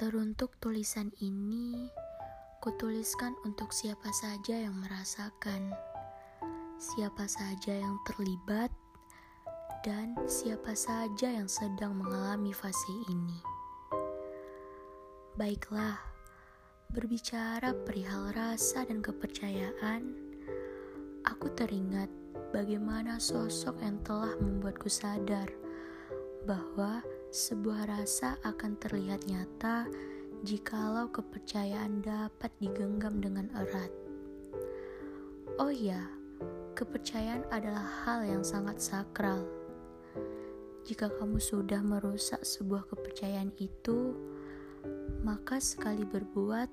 Teruntuk tulisan ini, kutuliskan untuk siapa saja yang merasakan, siapa saja yang terlibat, dan siapa saja yang sedang mengalami fase ini. Baiklah, berbicara perihal rasa dan kepercayaan, aku teringat bagaimana sosok yang telah membuatku sadar bahwa sebuah rasa akan terlihat nyata jikalau kepercayaan dapat digenggam dengan erat. Oh ya, kepercayaan adalah hal yang sangat sakral. Jika kamu sudah merusak sebuah kepercayaan itu, maka sekali berbuat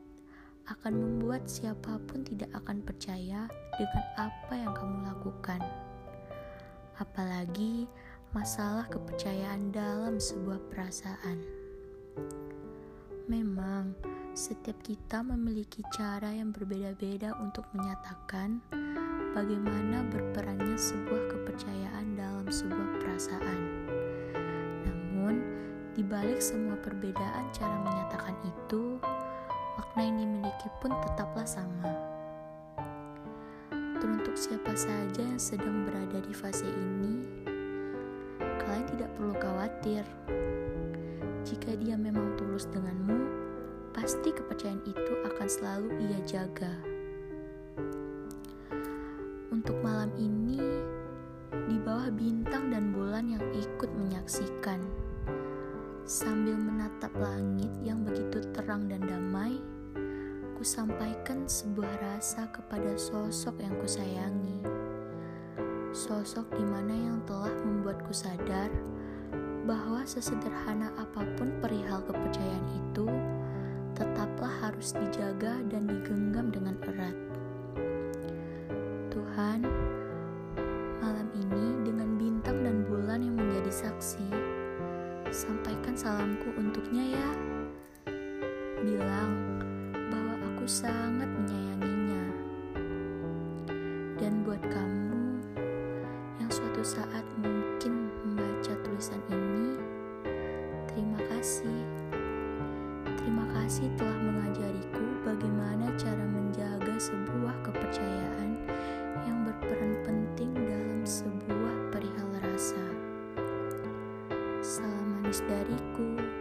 akan membuat siapa pun tidak akan percaya dengan apa yang kamu lakukan. Apalagi masalah kepercayaan dalam sebuah perasaan. Memang, setiap kita memiliki cara yang berbeda-beda untuk menyatakan bagaimana berperannya sebuah kepercayaan dalam sebuah perasaan. Namun, di balik semua perbedaan cara menyatakan itu, makna yang dimiliki pun tetaplah sama. Teruntuk siapa saja yang sedang berada di fase ini, tidak perlu khawatir. Jika dia memang tulus denganmu, pasti kepercayaan itu akan selalu ia jaga. Untuk malam ini, di bawah bintang dan bulan yang ikut menyaksikan, sambil menatap langit yang begitu terang dan damai, ku sampaikan sebuah rasa kepada sosok yang kusayangi sosok di mana yang telah membuatku sadar bahwa sesederhana apa pun perihal kepercayaan itu, tetaplah harus dijaga dan digenggam dengan erat. Tuhan, malam ini dengan bintang dan bulan yang menjadi saksi, sampaikan salamku untuknya ya. Bilang bahwa aku sangat menyayanginya. Dan buat kamu, saat mungkin membaca tulisan ini, terima kasih. Terima kasih telah mengajariku bagaimana cara menjaga sebuah kepercayaan yang berperan penting dalam sebuah perihal rasa. Salam manis dariku.